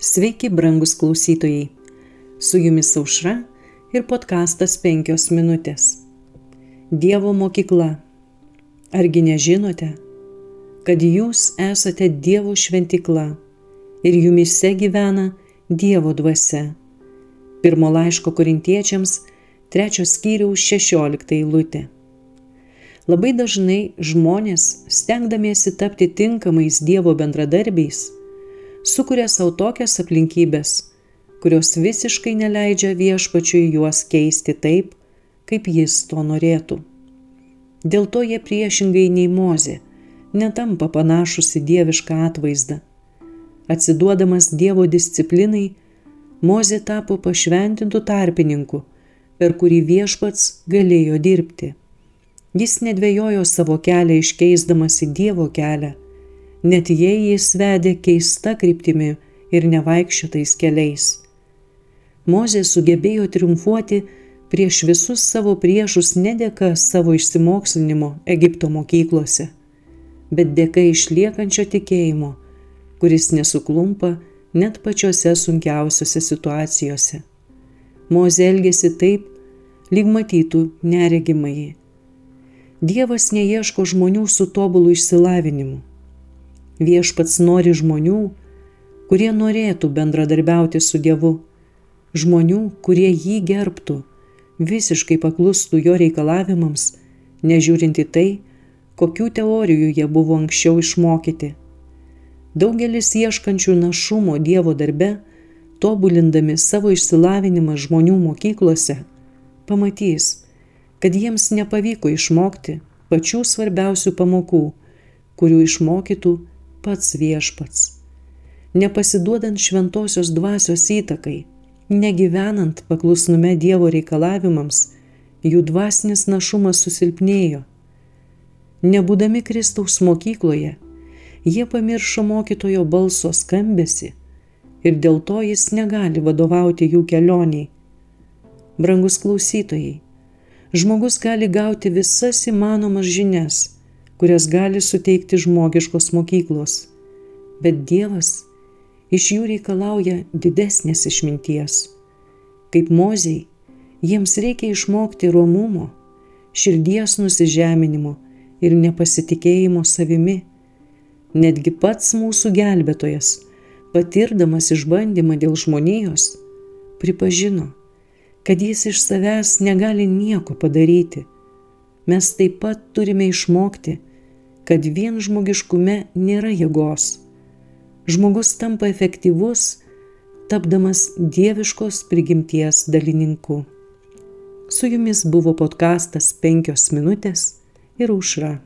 Sveiki, brangus klausytojai. Su jumis aušra ir podkastas 5 minutės. Dievo mokykla. Argi nežinote, kad jūs esate Dievo šventikla ir jumise gyvena Dievo dvasia. Pirmo laiško korintiečiams, trečios skyriaus 16 eilutė. Labai dažnai žmonės, stengdamiesi tapti tinkamais Dievo bendradarbiais, sukuria savo tokias aplinkybės, kurios visiškai neleidžia viešpačiui juos keisti taip, kaip jis to norėtų. Dėl to jie priešingai nei mozė netampa panašus į dievišką atvaizdą. Atsiduodamas Dievo disciplinai, Mozė tapo pašventintų tarpininku, per kurį viešpats galėjo dirbti. Jis nedvėjojo savo kelią iškeisdamas į Dievo kelią, net jei jis vedė keista kryptimi ir nevaikščiotais keliais. Mozė sugebėjo triumfuoti prieš visus savo priešus ne dėka savo išsimokslinimo Egipto mokyklose, bet dėka išliekančio tikėjimo, kuris nesuklumpa net pačiose sunkiausiose situacijose. Mozė elgėsi taip, lyg matytų neregimai Dievas neieško žmonių su tobulu išsilavinimu. Viešpats nori žmonių, kurie norėtų bendradarbiauti su Dievu, žmonių, kurie jį gerbtų, visiškai paklustų jo reikalavimams, nežiūrinti tai, kokių teorijų jie buvo anksčiau išmokyti. Daugelis ieškančių našumo Dievo darbe, tobulindami savo išsilavinimą žmonių mokyklose, pamatys, kad jiems nepavyko išmokti pačių svarbiausių pamokų, kurių išmokytų pats viešpats. Nepasiduodant šventosios dvasios įtakai, negyvenant paklusnume Dievo reikalavimams, jų dvasinis našumas susilpnėjo. Nebūdami Kristaus mokykloje, jie pamiršo mokytojo balso skambesi ir dėl to jis negali vadovauti jų kelioniai. Brangus klausytojai, žmogus gali gauti visas įmanomas žinias, kurias gali suteikti žmogiškos mokyklos, bet Dievas iš jų reikalauja didesnės išminties. Kaip moziai, jiems reikia išmokti romumo, širdies nusižeminimo ir nepasitikėjimo savimi. Netgi pats mūsų gelbėtojas, patirdamas išbandymą dėl žmonijos, pripažino, kad jis iš savęs negali nieko padaryti. Mes taip pat turime išmokti, kad vien žmogiškume nėra jėgos. Žmogus tampa efektyvus, tapdamas dieviškos prigimties dalininku. Su jumis buvo podkastas penkios minutės ir užra.